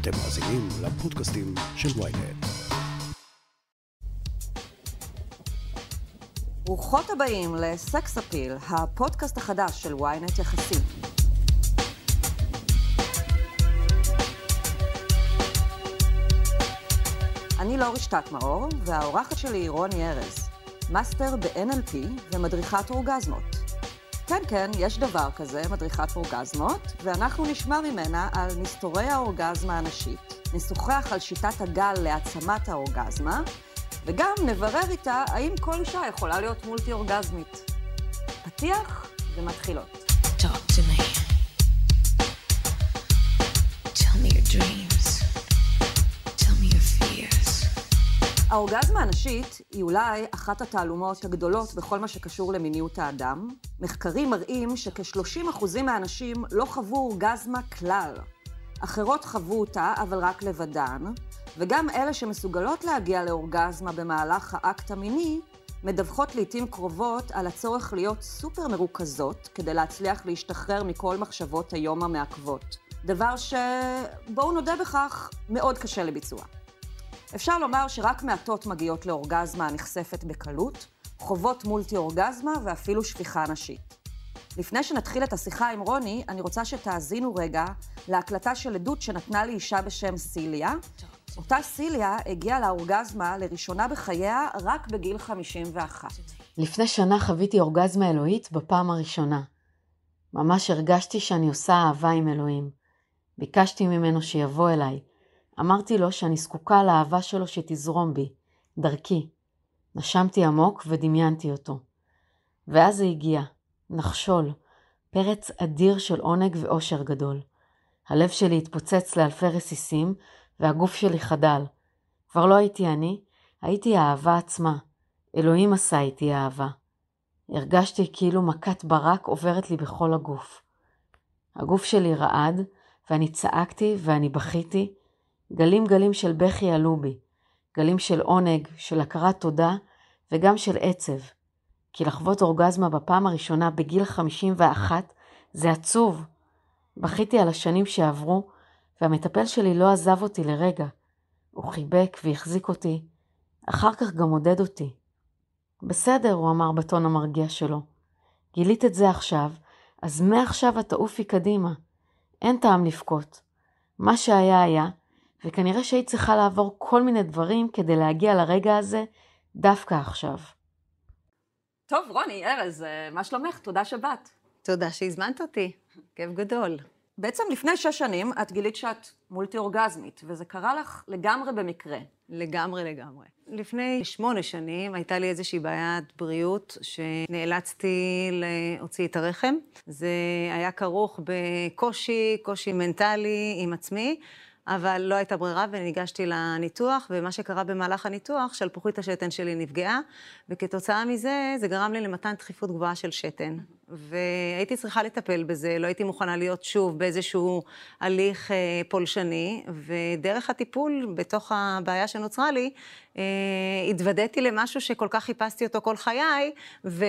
אתם מאזינים לפודקאסטים של ויינט. ברוכות הבאים לסקס אפיל, הפודקאסט החדש של ויינט יחסים. אני לא רשתת מאור, והאורחת שלי היא רוני ארז, מאסטר ב-NLP ומדריכת אורגזמות. כן, כן, יש דבר כזה, מדריכת אורגזמות, ואנחנו נשמע ממנה על מסתורי האורגזמה הנשית, נשוחח על שיטת הגל להעצמת האורגזמה, וגם נברר איתה האם כל אישה יכולה להיות מולטי אורגזמית. פתיח ומתחילות. Talk to me. Tell me your dreams. האורגזמה הנשית היא אולי אחת התעלומות הגדולות בכל מה שקשור למיניות האדם. מחקרים מראים שכ-30% מהאנשים לא חוו אורגזמה כלל. אחרות חוו אותה, אבל רק לבדן, וגם אלה שמסוגלות להגיע לאורגזמה במהלך האקט המיני, מדווחות לעיתים קרובות על הצורך להיות סופר מרוכזות כדי להצליח להשתחרר מכל מחשבות היום המעכבות. דבר שבואו נודה בכך, מאוד קשה לביצוע. אפשר לומר שרק מעטות מגיעות לאורגזמה הנחשפת בקלות, חוות מולטי אורגזמה ואפילו שפיכה נשית. לפני שנתחיל את השיחה עם רוני, אני רוצה שתאזינו רגע להקלטה של עדות שנתנה לי אישה בשם סיליה. אותה סיליה הגיעה לאורגזמה לראשונה בחייה רק בגיל 51. לפני שנה חוויתי אורגזמה אלוהית בפעם הראשונה. ממש הרגשתי שאני עושה אהבה עם אלוהים. ביקשתי ממנו שיבוא אליי. אמרתי לו שאני זקוקה לאהבה שלו שתזרום בי, דרכי. נשמתי עמוק ודמיינתי אותו. ואז זה הגיע, נחשול, פרץ אדיר של עונג ואושר גדול. הלב שלי התפוצץ לאלפי רסיסים, והגוף שלי חדל. כבר לא הייתי אני, הייתי האהבה עצמה. אלוהים עשה איתי אהבה. הרגשתי כאילו מכת ברק עוברת לי בכל הגוף. הגוף שלי רעד, ואני צעקתי ואני בכיתי. גלים גלים של בכי עלו בי. גלים של עונג, של הכרת תודה, וגם של עצב. כי לחוות אורגזמה בפעם הראשונה בגיל 51 זה עצוב. בכיתי על השנים שעברו, והמטפל שלי לא עזב אותי לרגע. הוא חיבק והחזיק אותי, אחר כך גם עודד אותי. בסדר, הוא אמר בטון המרגיע שלו. גילית את זה עכשיו, אז מעכשיו את תעופי קדימה. אין טעם לבכות. מה שהיה היה, וכנראה שהיית צריכה לעבור כל מיני דברים כדי להגיע לרגע הזה דווקא עכשיו. טוב, רוני, ארז, אה, מה שלומך? תודה שבאת. תודה שהזמנת אותי, כיף גדול. בעצם לפני שש שנים את גילית שאת מולטי אורגזמית, וזה קרה לך לגמרי במקרה. לגמרי לגמרי. לפני שמונה שנים הייתה לי איזושהי בעיית בריאות שנאלצתי להוציא את הרחם. זה היה כרוך בקושי, קושי מנטלי עם עצמי. אבל לא הייתה ברירה וניגשתי לניתוח, ומה שקרה במהלך הניתוח, שלפוחית השתן שלי נפגעה, וכתוצאה מזה זה גרם לי למתן דחיפות גבוהה של שתן. והייתי צריכה לטפל בזה, לא הייתי מוכנה להיות שוב באיזשהו הליך אה, פולשני, ודרך הטיפול בתוך הבעיה שנוצרה לי, אה, התוודעתי למשהו שכל כך חיפשתי אותו כל חיי, ו...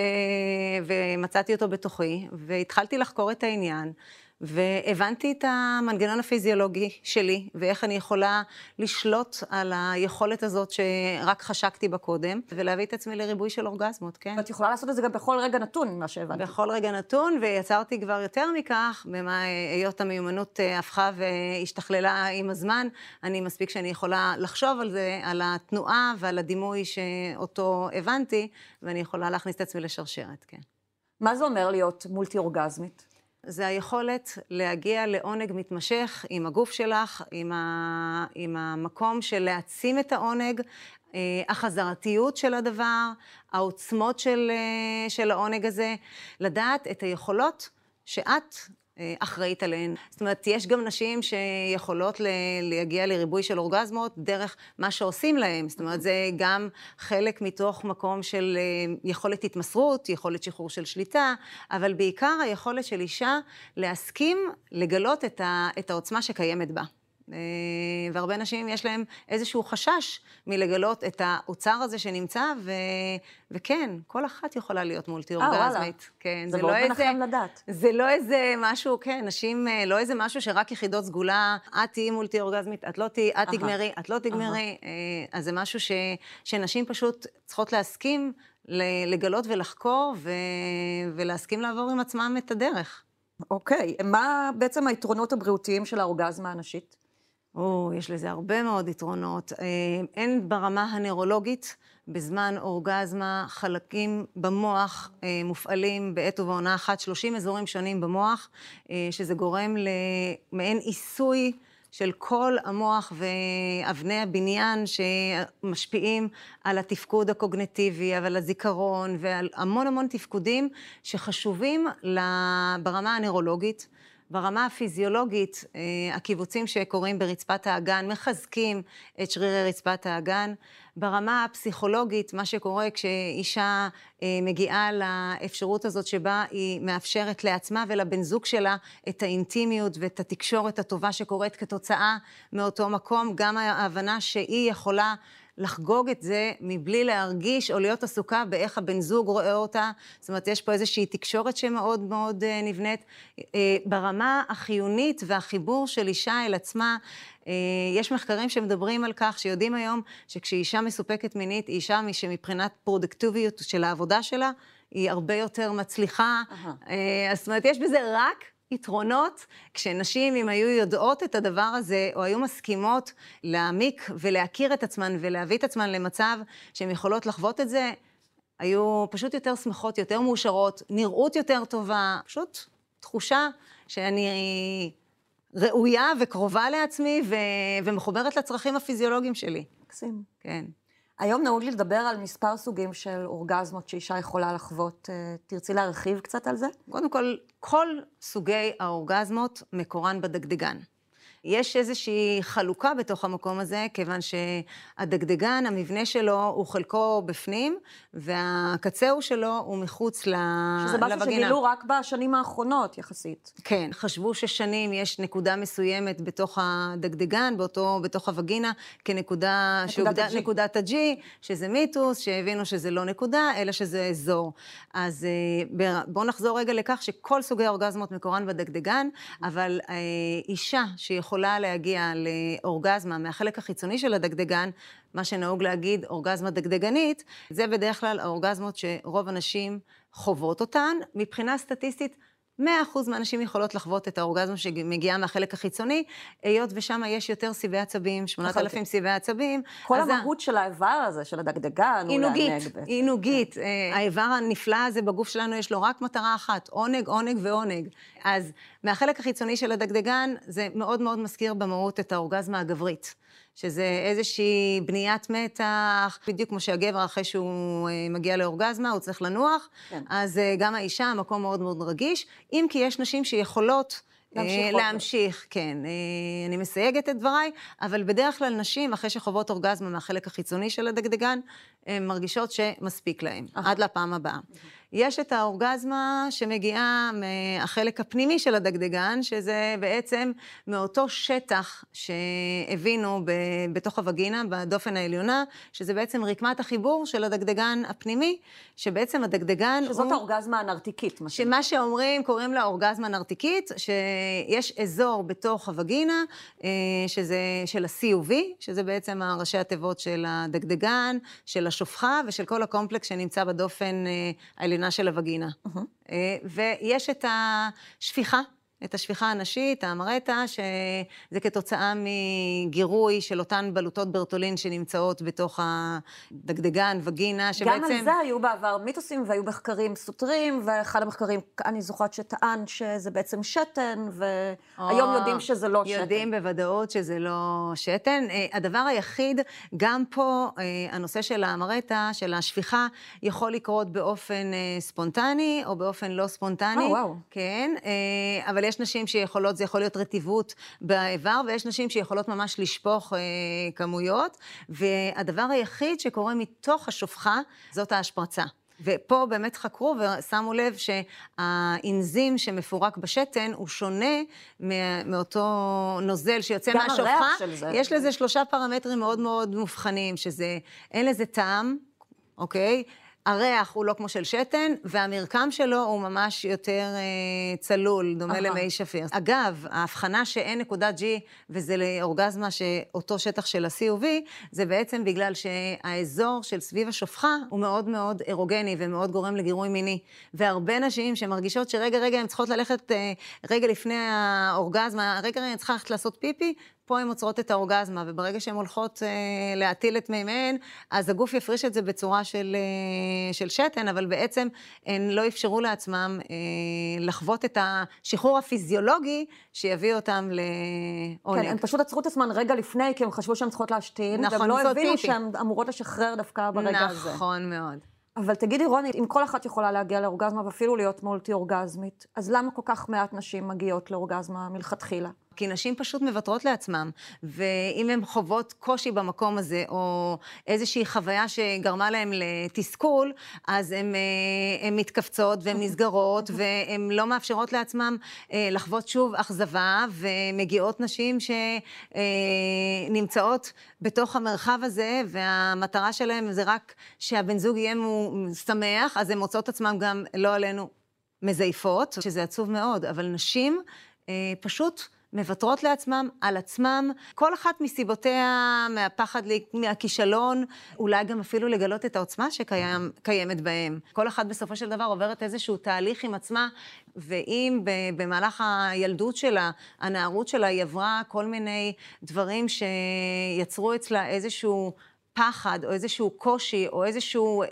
ומצאתי אותו בתוכי, והתחלתי לחקור את העניין. והבנתי את המנגנון הפיזיולוגי שלי, ואיך אני יכולה לשלוט על היכולת הזאת שרק חשקתי בה קודם, ולהביא את עצמי לריבוי של אורגזמות, כן. ואת יכולה לעשות את זה גם בכל רגע נתון, ממה שהבנתי. בכל רגע נתון, ויצרתי כבר יותר מכך, במה היות המיומנות אה, הפכה והשתכללה עם הזמן, אני מספיק שאני יכולה לחשוב על זה, על התנועה ועל הדימוי שאותו הבנתי, ואני יכולה להכניס את עצמי לשרשרת, כן. מה זה אומר להיות מולטי אורגזמית? זה היכולת להגיע לעונג מתמשך עם הגוף שלך, עם, ה... עם המקום של להעצים את העונג, אה, החזרתיות של הדבר, העוצמות של, אה, של העונג הזה, לדעת את היכולות שאת אחראית עליהן. זאת אומרת, יש גם נשים שיכולות להגיע לריבוי של אורגזמות דרך מה שעושים להן. זאת אומרת, זה גם חלק מתוך מקום של אה, יכולת התמסרות, יכולת שחרור של שליטה, אבל בעיקר היכולת של אישה להסכים לגלות את, ה, את העוצמה שקיימת בה. אה, והרבה נשים יש להם איזשהו חשש מלגלות את האוצר הזה שנמצא, ו... וכן, כל אחת יכולה להיות מולטי וואלה. אורגזמית. כן, זה מאוד מנחם לדעת. זה לא איזה משהו, כן, נשים, אה, לא איזה משהו שרק יחידות סגולה, את תהיי מולטי אורגזמית, את לא תהיי, את. תגמרי, את לא תגמרי. אה, אז זה משהו ש, שנשים פשוט צריכות להסכים לגלות ולחקור, ו, ולהסכים לעבור עם עצמם את הדרך. אוקיי, מה בעצם היתרונות הבריאותיים של האורגזמה הנשית? או, יש לזה הרבה מאוד יתרונות. אה, אין ברמה הנוירולוגית, בזמן אורגזמה, חלקים במוח אה, מופעלים בעת ובעונה אחת, 30 אזורים שונים במוח, אה, שזה גורם למעין עיסוי של כל המוח ואבני הבניין שמשפיעים על התפקוד הקוגנטיבי, ועל הזיכרון, ועל המון המון תפקודים שחשובים ברמה הנוירולוגית. ברמה הפיזיולוגית, אה, הקיבוצים שקורים ברצפת האגן מחזקים את שרירי רצפת האגן. ברמה הפסיכולוגית, מה שקורה כשאישה אה, מגיעה לאפשרות הזאת שבה היא מאפשרת לעצמה ולבן זוג שלה את האינטימיות ואת התקשורת הטובה שקורית כתוצאה מאותו מקום, גם ההבנה שהיא יכולה לחגוג את זה מבלי להרגיש או להיות עסוקה באיך הבן זוג רואה אותה. זאת אומרת, יש פה איזושהי תקשורת שמאוד מאוד אה, נבנית. אה, ברמה החיונית והחיבור של אישה אל עצמה, אה, יש מחקרים שמדברים על כך, שיודעים היום שכשאישה מסופקת מינית, היא אישה שמבחינת פרודקטיביות של העבודה שלה, היא הרבה יותר מצליחה. אהה. אה, זאת אומרת, יש בזה רק יתרונות, כשנשים, אם היו יודעות את הדבר הזה, או היו מסכימות להעמיק ולהכיר את עצמן ולהביא את עצמן למצב שהן יכולות לחוות את זה, היו פשוט יותר שמחות, יותר מאושרות, נראות יותר טובה, פשוט תחושה שאני ראויה וקרובה לעצמי ו- ומחוברת לצרכים הפיזיולוגיים שלי. מקסים. כן. היום נהוג לי לדבר על מספר סוגים של אורגזמות שאישה יכולה לחוות. אה, תרצי להרחיב קצת על זה? קודם כל, כל סוגי האורגזמות מקורן בדגדגן. יש איזושהי חלוקה בתוך המקום הזה, כיוון שהדגדגן, המבנה שלו הוא חלקו בפנים, והקצהו שלו הוא מחוץ ל... שזה משהו. שגילו רק בשנים האחרונות יחסית. כן, חשבו ששנים יש נקודה מסוימת בתוך הדגדגן, באותו, בתוך הווגינה, כנקודה ה-G. נקודת ה-G, שזה מיתוס, שהבינו שזה לא נקודה, אלא שזה אזור. אז אה, בואו נחזור רגע לכך שכל סוגי האורגזמות מקורן בדגדגן, אבל אה, אישה שיכולה להגיע לאורגזמה מהחלק החיצוני של הדגדגן, מה שנהוג להגיד אורגזמה דגדגנית, זה בדרך כלל האורגזמות שרוב הנשים חוות אותן. מבחינה סטטיסטית, 100% מהנשים יכולות לחוות את האורגזמה שמגיעה מהחלק החיצוני, היות ושם יש יותר סיבי עצבים, 8,000 סיבי עצבים. כל המהות של האיבר הזה, של הדגדגן, הוא לענג בעצם. היא נוגית. אה, האיבר הנפלא הזה בגוף שלנו יש לו רק מטרה אחת, עונג, עונג ועונג. אז מהחלק החיצוני של הדגדגן, זה מאוד מאוד מזכיר במהות את האורגזמה הגברית. שזה איזושהי בניית מתח, בדיוק כמו שהגבר, אחרי שהוא אה, מגיע לאורגזמה, הוא צריך לנוח. כן. אז אה, גם האישה, המקום מאוד מאוד רגיש, אם כי יש נשים שיכולות... אה, להמשיך. להמשיך, כן. אני מסייגת את דבריי, אבל בדרך כלל נשים, אחרי שחוות אורגזמה מהחלק החיצוני של הדגדגן, הן מרגישות שמספיק להן, עד לפעם הבאה. יש את האורגזמה שמגיעה מהחלק הפנימי של הדגדגן, שזה בעצם מאותו שטח שהבינו ב- בתוך הווגינה, בדופן העליונה, שזה בעצם רקמת החיבור של הדגדגן הפנימי, שבעצם הדגדגן הוא... שזאת האורגזמה הנרתיקית. שמה שאומרים, קוראים לה אורגזמה נרתיקית, שיש אזור בתוך הווגינה, אה, שזה של ה-CUV, שזה בעצם הראשי התיבות של הדגדגן, של השופחה ושל כל הקומפלקס שנמצא בדופן אה, העליונה של הווגינה. אה, ויש את השפיכה. את השפיכה הנשית, האמרטה, שזה כתוצאה מגירוי של אותן בלוטות ברטולין שנמצאות בתוך הדגדגן, וגינה, שבעצם... גם על זה היו בעבר מיתוסים והיו מחקרים סותרים, ואחד המחקרים, אני זוכרת שטען שזה בעצם שתן, והיום או, יודעים שזה לא שתן. יודעים בוודאות שזה לא שתן. אה, הדבר היחיד, גם פה, אה, הנושא של האמרטה, של השפיכה, יכול לקרות באופן אה, ספונטני או באופן לא ספונטני. אה, וואו. כן, אבל יש נשים שיכולות, זה יכול להיות רטיבות באיבר, ויש נשים שיכולות ממש לשפוך אה, כמויות, והדבר היחיד שקורה מתוך השופחה, זאת ההשפרצה. ופה באמת חקרו ושמו לב שהאנזים שמפורק בשתן הוא שונה מא- מאותו נוזל שיוצא מהשופחה. יש לזה שלושה פרמטרים מאוד מאוד מובחנים, שזה אין לזה טעם, אוקיי? הריח הוא לא כמו של שתן, והמרקם שלו הוא ממש יותר אה, צלול, דומה אהה. למי שפיר. אגב, ההבחנה שאין נקודת G, וזה לאורגזמה שאותו שטח של ה-CUV, זה בעצם בגלל שהאזור של סביב השופחה הוא מאוד מאוד אירוגני ומאוד גורם לגירוי מיני. והרבה נשים שמרגישות שרגע, רגע, הן צריכות ללכת אה, רגע לפני האורגזמה, רגע, רגע, אני צריכה ללכת לעשות פיפי, פה הן עוצרות את האורגזמה, וברגע שהן הולכות אה, להטיל את מימיהן, אז הגוף יפריש את זה בצורה של, אה, של שתן, אבל בעצם הן לא אפשרו לעצמם אה, לחוות את השחרור הפיזיולוגי שיביא אותם לעונג. כן, הן פשוט עצרו את עצמן רגע לפני, כי הן חשבו שהן צריכות להשתין, נכון, והן לא הבינו. שהן אמורות לשחרר דווקא ברגע הזה. נכון מאוד. אבל תגידי, רוני, אם כל אחת יכולה להגיע לאורגזמה ואפילו להיות מולטי-אורגזמית, אז למה כל כך מעט נשים מגיעות לאורגזמה מלכתחילה? כי נשים פשוט מוותרות לעצמם, ואם הן חוות קושי במקום הזה, או איזושהי חוויה שגרמה להן לתסכול, אז הן אה, מתכווצות והן נסגרות, והן לא מאפשרות לעצמן אה, לחוות שוב אכזבה, ומגיעות נשים שנמצאות בתוך המרחב הזה, והמטרה שלהן זה רק שהבן זוג יהיה שמח, אז הן מוצאות עצמן גם, לא עלינו, מזייפות, שזה עצוב מאוד, אבל נשים אה, פשוט מוותרות לעצמם, על עצמם, כל אחת מסיבותיה, מהפחד, מהכישלון, אולי גם אפילו לגלות את העוצמה שקיימת בהם. כל אחת בסופו של דבר עוברת איזשהו תהליך עם עצמה, ואם במהלך הילדות שלה, הנערות שלה, היא עברה כל מיני דברים שיצרו אצלה איזשהו... פחד, או איזשהו קושי, או איזושהי אה,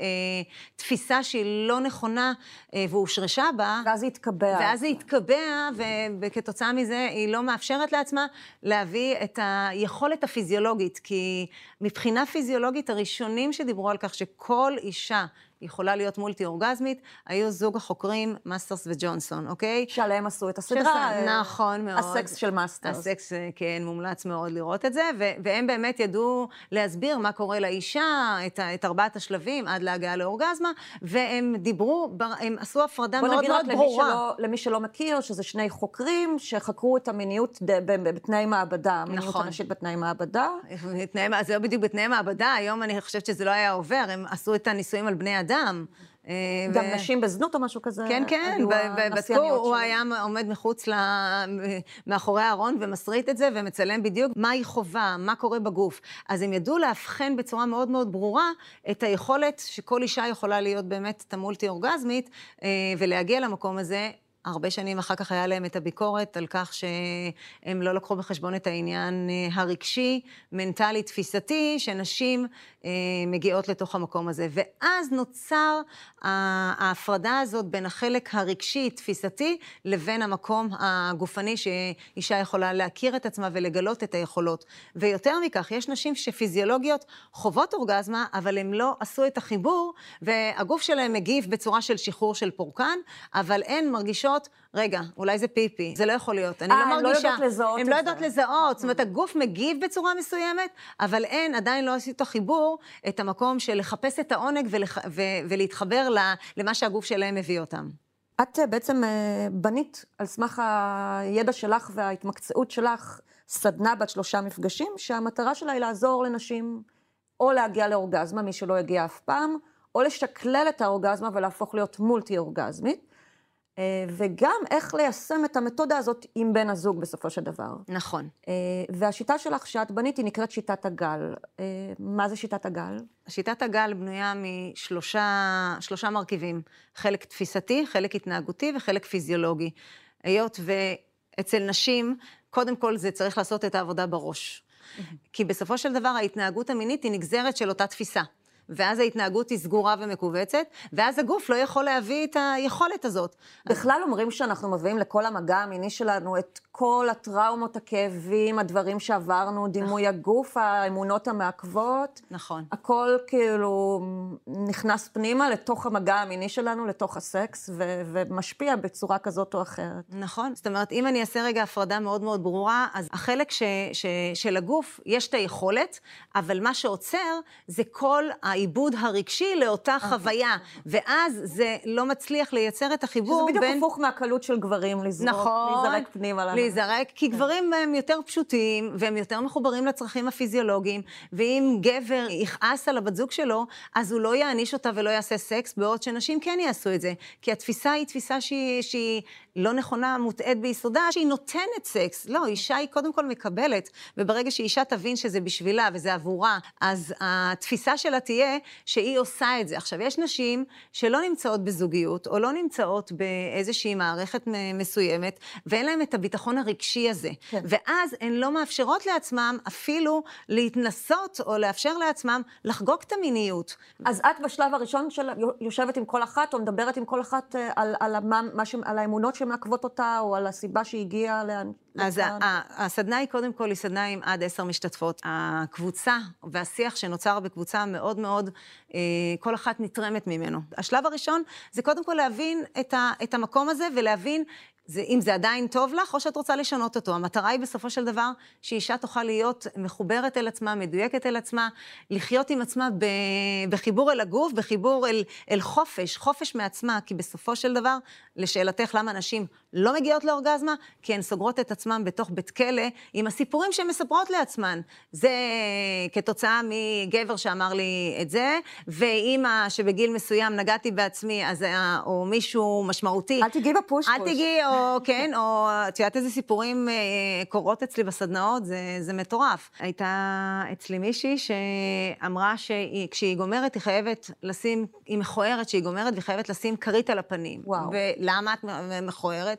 תפיסה שהיא לא נכונה, אה, והושרשה בה, ואז זה התקבע. ואז זה התקבע, וכתוצאה מזה היא לא מאפשרת לעצמה להביא את היכולת הפיזיולוגית, כי מבחינה פיזיולוגית, הראשונים שדיברו על כך שכל אישה יכולה להיות מולטי-אורגזמית, היו זוג החוקרים מאסטרס וג'ונסון, אוקיי? שעליהם עשו את הסדרה. נכון מאוד. הסקס של מאסטרס. הסקס, אה, כן, מומלץ מאוד לראות את זה, ו- והם באמת ידעו להסביר מה קורה לאישה, את, את ארבעת השלבים עד להגעה לאורגזמה, והם דיברו, בר- הם עשו הפרדה בוא מאוד נגיד רק מאוד למי ברורה. שלא, למי שלא מכיר, שזה שני חוקרים שחקרו את המיניות בתנאי מעבדה. המיניות נכון. הנשית בתנאי מעבדה. תנאי, זה לא בדיוק בתנאי מעבדה, היום אני חושבת שזה לא היה עובר, הם עשו את הניסויים על בני אדם. אה, גם ו- נשים בזנות או משהו כזה. כן, כן, היו ב- ב- בדקו, הנסייניות הוא. היה עומד מחוץ ל... מאחורי הארון ומסריט את זה ומצלם בדיוק מה היא חווה, מה קורה בגוף. אז הם ידעו לאבחן בצורה מאוד מאוד ברורה את היכולת שכל אישה יכולה להיות באמת את המולטי-אורגזמית אה, ולהגיע למקום הזה. הרבה שנים אחר כך היה להם את הביקורת על כך שהם לא לקחו בחשבון את העניין אה, הרגשי, מנטלי, תפיסתי, שנשים אה, מגיעות לתוך המקום הזה. ואז נוצר ההפרדה הזאת בין החלק הרגשי, תפיסתי, לבין המקום הגופני שאישה יכולה להכיר את עצמה ולגלות את היכולות. ויותר מכך, יש נשים שפיזיולוגיות חוות אורגזמה, אבל הן לא עשו את החיבור, והגוף שלהן מגיב בצורה של שחרור של פורקן, אבל הן מרגישות, רגע, אולי זה פיפי, זה לא יכול להיות, אני אה, לא הן לא מרגישה. יודעות לזהות הן את לא זה. יודעות לזהות, זאת אומרת, הגוף מגיב בצורה מסוימת, אבל הן עדיין לא עשו את החיבור, את המקום של לחפש את העונג ולח... ו... ולהתחבר ל... למה שהגוף שלהם מביא אותם. את אה, בעצם אה, בנית על סמך הידע שלך וההתמקצעות שלך סדנה בת שלושה מפגשים, שהמטרה שלה היא לעזור לנשים או להגיע לאורגזמה, מי שלא הגיע אף פעם, או לשקלל את האורגזמה ולהפוך להיות מולטי-אורגזמית, אה, וגם איך ליישם את המתודה הזאת עם בן הזוג בסופו של דבר. נכון. אה, והשיטה שלך שאת בנית היא נקראת שיטת הגל. אה, מה זה שיטת הגל? שיטת הגל בנויה משלושה שלושה מרכיבים, חלק תפיסתי, חלק התנהגותי וחלק פיזיולוגי. היות ואצל נשים, קודם כל זה צריך לעשות את העבודה בראש. כי בסופו של דבר ההתנהגות המינית היא נגזרת של אותה תפיסה. ואז ההתנהגות היא סגורה ומכווצת, ואז הגוף לא יכול להביא את היכולת הזאת. בכלל אומרים שאנחנו מביאים לכל המגע המיני שלנו את כל הטראומות, הכאבים, הדברים שעברנו, דימוי הגוף, האמונות המעכבות. נכון. הכל כאילו נכנס פנימה לתוך המגע המיני שלנו, לתוך הסקס, ו- ומשפיע בצורה כזאת או אחרת. נכון. זאת אומרת, אם אני אעשה רגע הפרדה מאוד מאוד ברורה, אז החלק ש, ש, של הגוף, יש את היכולת, אבל מה שעוצר זה כל העיבוד הרגשי לאותה חוויה, ואז זה לא מצליח לייצר את שזה החיבור בדיוק בין... הפוך מהקלות של גברים לזרוק, נכון, להיזרק פנימה. לנהר. להיזרק, כי גברים הם יותר פשוטים, והם יותר מחוברים לצרכים הפיזיולוגיים, ואם גבר יכעס על הבת זוג שלו, אז הוא לא יעניש אותה ולא יעשה סקס, בעוד שנשים כן יעשו את זה. כי התפיסה היא תפיסה שהיא, שהיא לא נכונה, מוטעית ביסודה, שהיא נותנת סקס. לא, אישה היא קודם כל מקבלת, וברגע שאישה תבין שזה בשבילה וזה עבורה, אז התפיסה שלה תהיה שהיא עושה את זה. עכשיו, יש נשים שלא נמצאות בזוגיות, או לא נמצאות באיזושהי מערכת מסוימת, ואין להן את הביטחון הרגשי הזה. כן. ואז הן לא מאפשרות לעצמם אפילו להתנסות, או לאפשר לעצמם לחגוג את המיניות. אז את בשלב הראשון של יושבת עם כל אחת, או מדברת עם כל אחת אה, על, על, מה, מה ש, על האמונות שמעכבות אותה, או על הסיבה שהיא הגיעה לאן... אז לכאן? הסדנה היא קודם כל, היא סדנה עם עד עשר משתתפות. הקבוצה והשיח שנוצר בקבוצה מאוד מאוד, אה, כל אחת נתרמת ממנו. השלב הראשון זה קודם כל להבין את, ה, את המקום הזה ולהבין זה, אם זה עדיין טוב לך, או שאת רוצה לשנות אותו. המטרה היא בסופו של דבר שאישה תוכל להיות מחוברת אל עצמה, מדויקת אל עצמה, לחיות עם עצמה ב, בחיבור אל הגוף, בחיבור אל, אל חופש, חופש מעצמה, כי בסופו של דבר, לשאלתך למה נשים לא מגיעות לאורגזמה, כי הן סוגרות את עצמן בתוך בית כלא עם הסיפורים שהן מספרות לעצמן. זה כתוצאה מגבר שאמר לי את זה, ואימא שבגיל מסוים נגעתי בעצמי, אז, היה- או מישהו משמעותי. אל תיגעי בפוש-פוש. אל תיגעי, או כן, או את יודעת איזה סיפורים אה, קורות אצלי בסדנאות, זה, זה מטורף. הייתה אצלי מישהי שאמרה שכשהיא גומרת, היא חייבת לשים, היא מכוערת שהיא גומרת, והיא חייבת לשים כרית על הפנים. וואו. ולמה את מכוערת?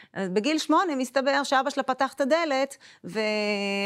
אז בגיל שמונה מסתבר שאבא שלה פתח את הדלת ו...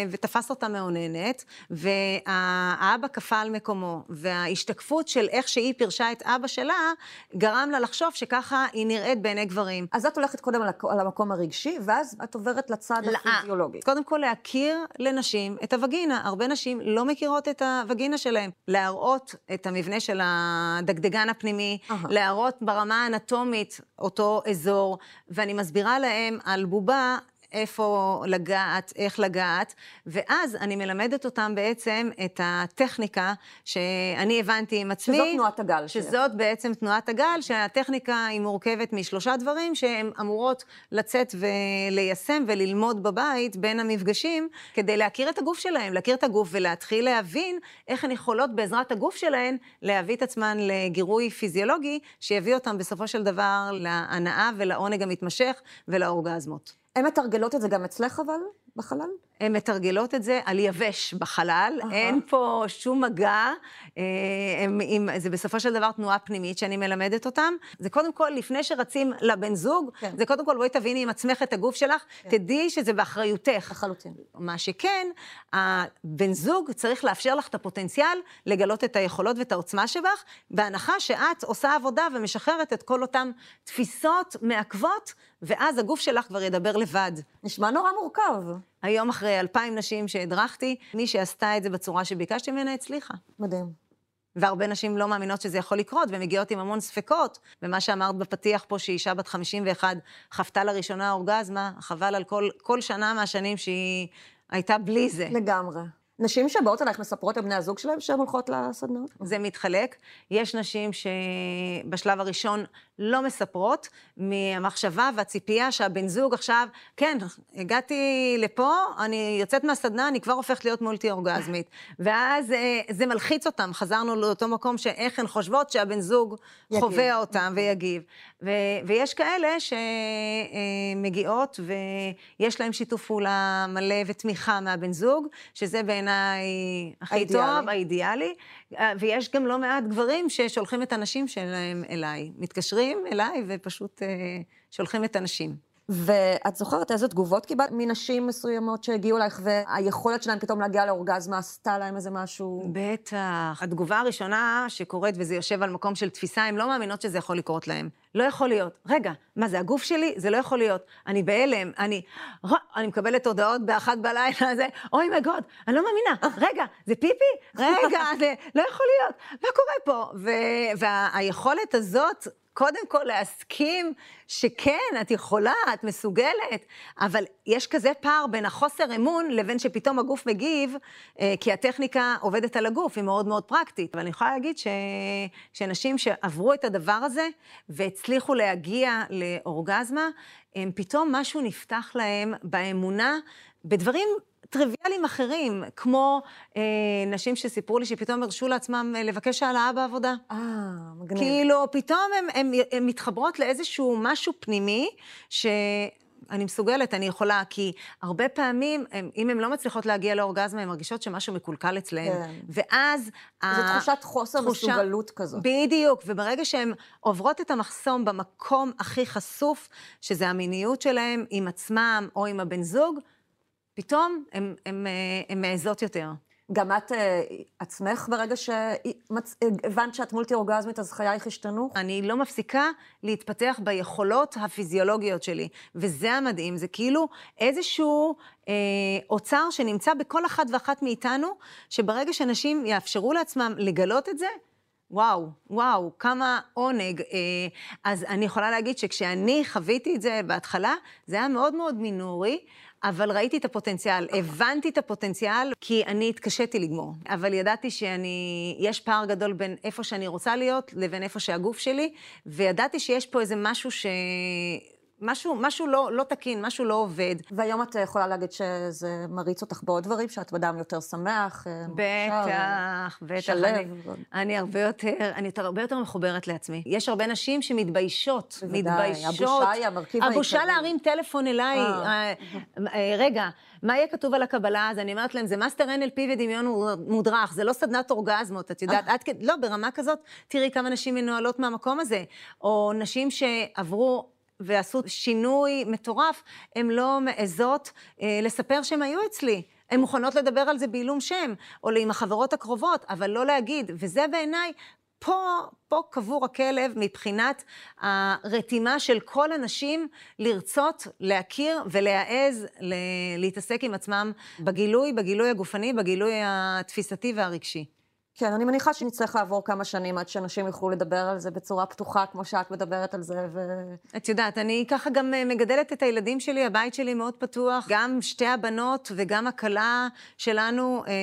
ותפס אותה מאוננת, והאבא קפא על מקומו, וההשתקפות של איך שהיא פירשה את אבא שלה, גרם לה לחשוב שככה היא נראית בעיני גברים. אז את הולכת קודם על, המקום הרגשי, ואז את עוברת לצד לא, הפיזיולוגי. קודם כל להכיר לנשים את הווגינה. הרבה נשים לא מכירות את הווגינה שלהן. להראות את המבנה של הדגדגן הפנימי, אהה. להראות ברמה האנטומית אותו אזור, ואני מסבירה להם על בובה. איפה לגעת, איך לגעת, ואז אני מלמדת אותם בעצם את הטכניקה שאני הבנתי עם עצמי. שזאת תנועת הגל שלך. שזאת בעצם תנועת הגל, שהטכניקה היא מורכבת משלושה דברים שהן אמורות לצאת וליישם וללמוד בבית בין המפגשים, כדי להכיר את הגוף שלהן, להכיר את הגוף ולהתחיל להבין איך הן יכולות בעזרת הגוף שלהן להביא את עצמן לגירוי פיזיולוגי, שיביא אותן בסופו של דבר להנאה ולעונג המתמשך ולאורגזמות. הן מתרגלות את זה גם אצלך אבל, בחלל? הן מתרגלות את זה על יבש בחלל, אהה. אין פה שום מגע, אה, הם, עם, זה בסופו של דבר תנועה פנימית שאני מלמדת אותם. זה קודם כל, לפני שרצים לבן זוג, כן. זה קודם כל, בואי תביני עם עצמך את הגוף שלך, תדעי שזה באחריותך. לחלוטין. מה שכן, הבן זוג צריך לאפשר לך את הפוטנציאל לגלות את היכולות ואת העוצמה שבך, בהנחה שאת עושה עבודה ומשחררת את כל אותן תפיסות מעכבות, ואז הגוף שלך כבר ידבר לבד. נשמע נורא מורכב. היום אחרי אלפיים נשים שהדרכתי, מי שעשתה את זה בצורה שביקשתי ממנה הצליחה. מדהים. והרבה נשים לא מאמינות שזה יכול לקרות, ומגיעות עם המון ספקות. ומה שאמרת בפתיח פה, שאישה בת 51 חוותה לראשונה אורגזמה, חבל על כל, כל שנה מהשנים שהיא הייתה בלי זה. לגמרי. נשים שבאות אלייך מספרות לבני הזוג שלהם שהן הולכות לסדנאות? זה מתחלק. יש נשים שבשלב הראשון לא מספרות, מהמחשבה והציפייה שהבן זוג עכשיו, כן, הגעתי לפה, אני יוצאת מהסדנה, אני כבר הופכת להיות מולטי אורגזמית. ואז אה, זה מלחיץ אותם, חזרנו לאותו מקום שאיך הן חושבות שהבן זוג יגיב. חווה אותם ויגיב. ו- ויש כאלה שמגיעות ויש להם שיתוף פעולה מלא ותמיכה מהבן זוג, שזה בעיניי הכי האידיאלי. טוב, האידיאלי, אה, ויש גם לא מעט גברים ששולחים את הנשים שלהם אליי. מתקשרים אליי ופשוט אה, שולחים את הנשים. ואת זוכרת איזה תגובות קיבלת מנשים מסוימות שהגיעו אלייך, והיכולת שלהם פתאום להגיע לאורגזמה עשתה להם איזה משהו? בטח. התגובה הראשונה שקורית, וזה יושב על מקום של תפיסה, הן לא מאמינות שזה יכול לקרות להן. לא יכול להיות. רגע, מה זה הגוף שלי? זה לא יכול להיות. אני בהלם, אני... אני מקבלת הודעות באחת בלילה, זה, אוי מי גוד, אני לא מאמינה. רגע, זה פיפי? רגע, זה לא יכול להיות. מה קורה פה? והיכולת הזאת... קודם כל להסכים שכן, את יכולה, את מסוגלת, אבל יש כזה פער בין החוסר אמון לבין שפתאום הגוף מגיב, אה, כי הטכניקה עובדת על הגוף, היא מאוד מאוד פרקטית. אבל אני יכולה להגיד ש... שנשים שעברו את הדבר הזה והצליחו להגיע לאורגזמה, הם פתאום משהו נפתח להם באמונה, בדברים טריוויאליים אחרים, כמו אה, נשים שסיפרו לי שפתאום הרשו לעצמם אה, לבקש העלאה בעבודה. אה, מגניב. כאילו, פתאום הן מתחברות לאיזשהו משהו פנימי, ש... אני מסוגלת, אני יכולה, כי הרבה פעמים, הם, אם הן לא מצליחות להגיע לאורגזמה, הן מרגישות שמשהו מקולקל אצלהן. כן. ואז... זו תחושת חוסר תחושה- מסוגלות כזאת. בדיוק, וברגע שהן עוברות את המחסום במקום הכי חשוף, שזה המיניות שלהן עם עצמם או עם הבן זוג, פתאום הן מעזות יותר. גם את אה, עצמך, ברגע שהבנת שאת מולטי אורגזמית, אז חייך השתנו? אני לא מפסיקה להתפתח ביכולות הפיזיולוגיות שלי, וזה המדהים, זה כאילו איזשהו אה, אוצר שנמצא בכל אחת ואחת מאיתנו, שברגע שאנשים יאפשרו לעצמם לגלות את זה, וואו, וואו, כמה עונג. אה, אז אני יכולה להגיד שכשאני חוויתי את זה בהתחלה, זה היה מאוד מאוד מינורי. אבל ראיתי את הפוטנציאל, הבנתי את הפוטנציאל, כי אני התקשיתי לגמור. אבל ידעתי שאני, יש פער גדול בין איפה שאני רוצה להיות לבין איפה שהגוף שלי, וידעתי שיש פה איזה משהו ש... משהו, משהו לא, לא תקין, משהו לא עובד. והיום את יכולה להגיד שזה מריץ אותך בעוד דברים, שאת אדם יותר שמח, אה, בטח, בטח. שלו. אני, אני הרבה יותר, אני הרבה יותר מחוברת לעצמי. יש הרבה נשים שמתביישות, בוודאי, מתביישות. הבושה היא המרכיב הבושה העיקרי. להרים טלפון אליי. אה. אה, אה, רגע, מה יהיה כתוב על הקבלה? אז אני אומרת להם, זה מאסטר NLP ודמיון מודרך, זה לא סדנת אורגזמות, את יודעת, עד כדי, לא, ברמה כזאת, תראי כמה נשים מנוהלות מהמקום הזה. או נשים שעברו... ועשו שינוי מטורף, הן לא מעזות אה, לספר שהן היו אצלי. הן מוכנות לדבר על זה בעילום שם, או עם החברות הקרובות, אבל לא להגיד. וזה בעיניי, פה, פה קבור הכלב מבחינת הרתימה של כל הנשים לרצות, להכיר ולהעז להתעסק עם עצמם בגילוי, בגילוי הגופני, בגילוי התפיסתי והרגשי. כן, אני מניחה שנצטרך לעבור כמה שנים עד שאנשים יוכלו לדבר על זה בצורה פתוחה, כמו שאת מדברת על זה, ו... את יודעת, אני ככה גם אה, מגדלת את הילדים שלי, הבית שלי מאוד פתוח. גם שתי הבנות וגם הכלה שלנו אה,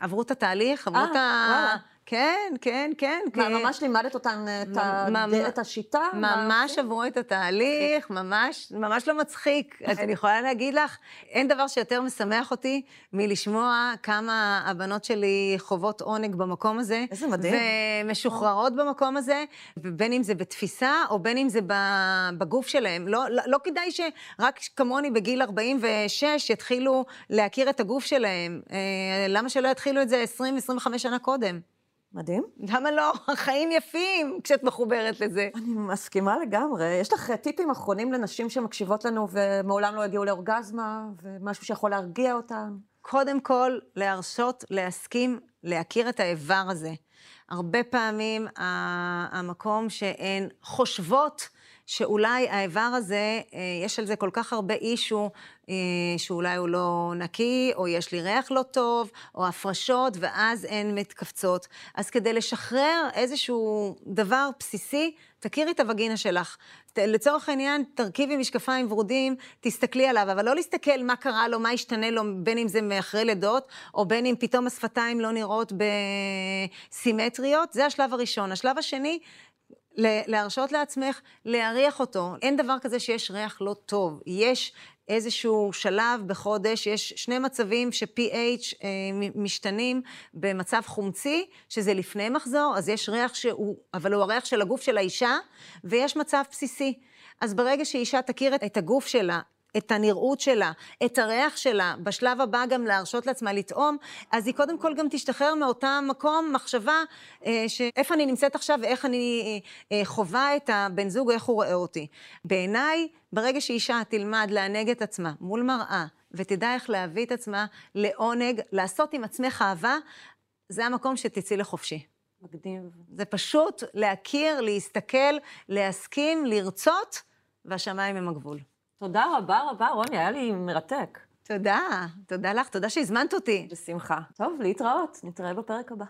עברו את התהליך, עברו אה, את ה... וואלה. כן, כן, כן. מה, כן. ממש לימדת אותן את, ה... ממ- את השיטה? ממש עברו את התהליך, ממש, ממש לא מצחיק. אז אני יכולה להגיד לך, אין דבר שיותר משמח אותי מלשמוע כמה הבנות שלי חוות עונג במקום הזה. איזה מדהים. ומשוחררות במקום הזה, בין אם זה בתפיסה או בין אם זה בגוף שלהם. לא, לא, לא כדאי שרק כמוני בגיל 46 יתחילו להכיר את הגוף שלהם. אה, למה שלא יתחילו את זה 20-25 שנה קודם? מדהים. למה לא? החיים יפים כשאת מחוברת לזה. אני מסכימה לגמרי. יש לך טיפים אחרונים לנשים שמקשיבות לנו ומעולם לא הגיעו לאורגזמה, ומשהו שיכול להרגיע אותן? קודם כל, להרשות, להסכים, להכיר את האיבר הזה. הרבה פעמים המקום שהן חושבות שאולי האיבר הזה, אה, יש על זה כל כך הרבה אישו, אה, שאולי הוא לא נקי, או יש לי ריח לא טוב, או הפרשות, ואז הן מתכווצות. אז כדי לשחרר איזשהו דבר בסיסי, תכירי את הווגינה שלך. לצורך העניין, תרכיבי משקפיים ורודים, תסתכלי עליו, אבל לא להסתכל מה קרה לו, מה השתנה לו, בין אם זה מאחרי לידות, או בין אם פתאום השפתיים לא נראות בסימטריות. זה השלב הראשון. השלב השני, להרשות לעצמך להריח אותו. אין דבר כזה שיש ריח לא טוב. יש איזשהו שלב בחודש, יש שני מצבים ש-pH אה, משתנים במצב חומצי, שזה לפני מחזור, אז יש ריח שהוא, אבל הוא הריח של הגוף של האישה, ויש מצב בסיסי. אז ברגע שאישה תכיר את הגוף שלה, את הנראות שלה, את הריח שלה, בשלב הבא גם להרשות לעצמה לטעום, אז היא קודם כל גם תשתחרר מאותה מקום מחשבה אה, שאיפה אני נמצאת עכשיו ואיך אני אה, אה, חווה את הבן זוג איך הוא רואה אותי. בעיניי, ברגע שאישה תלמד לענג את עצמה מול מראה, ותדע איך להביא את עצמה לעונג, לעשות עם עצמך אהבה, זה המקום שתצאי לחופשי. מגניב. זה פשוט להכיר, להסתכל, להסכים, לרצות, והשמיים הם הגבול. תודה רבה רבה, רוני, היה לי מרתק. תודה, תודה לך, תודה שהזמנת אותי. בשמחה. טוב, להתראות, נתראה בפרק הבא.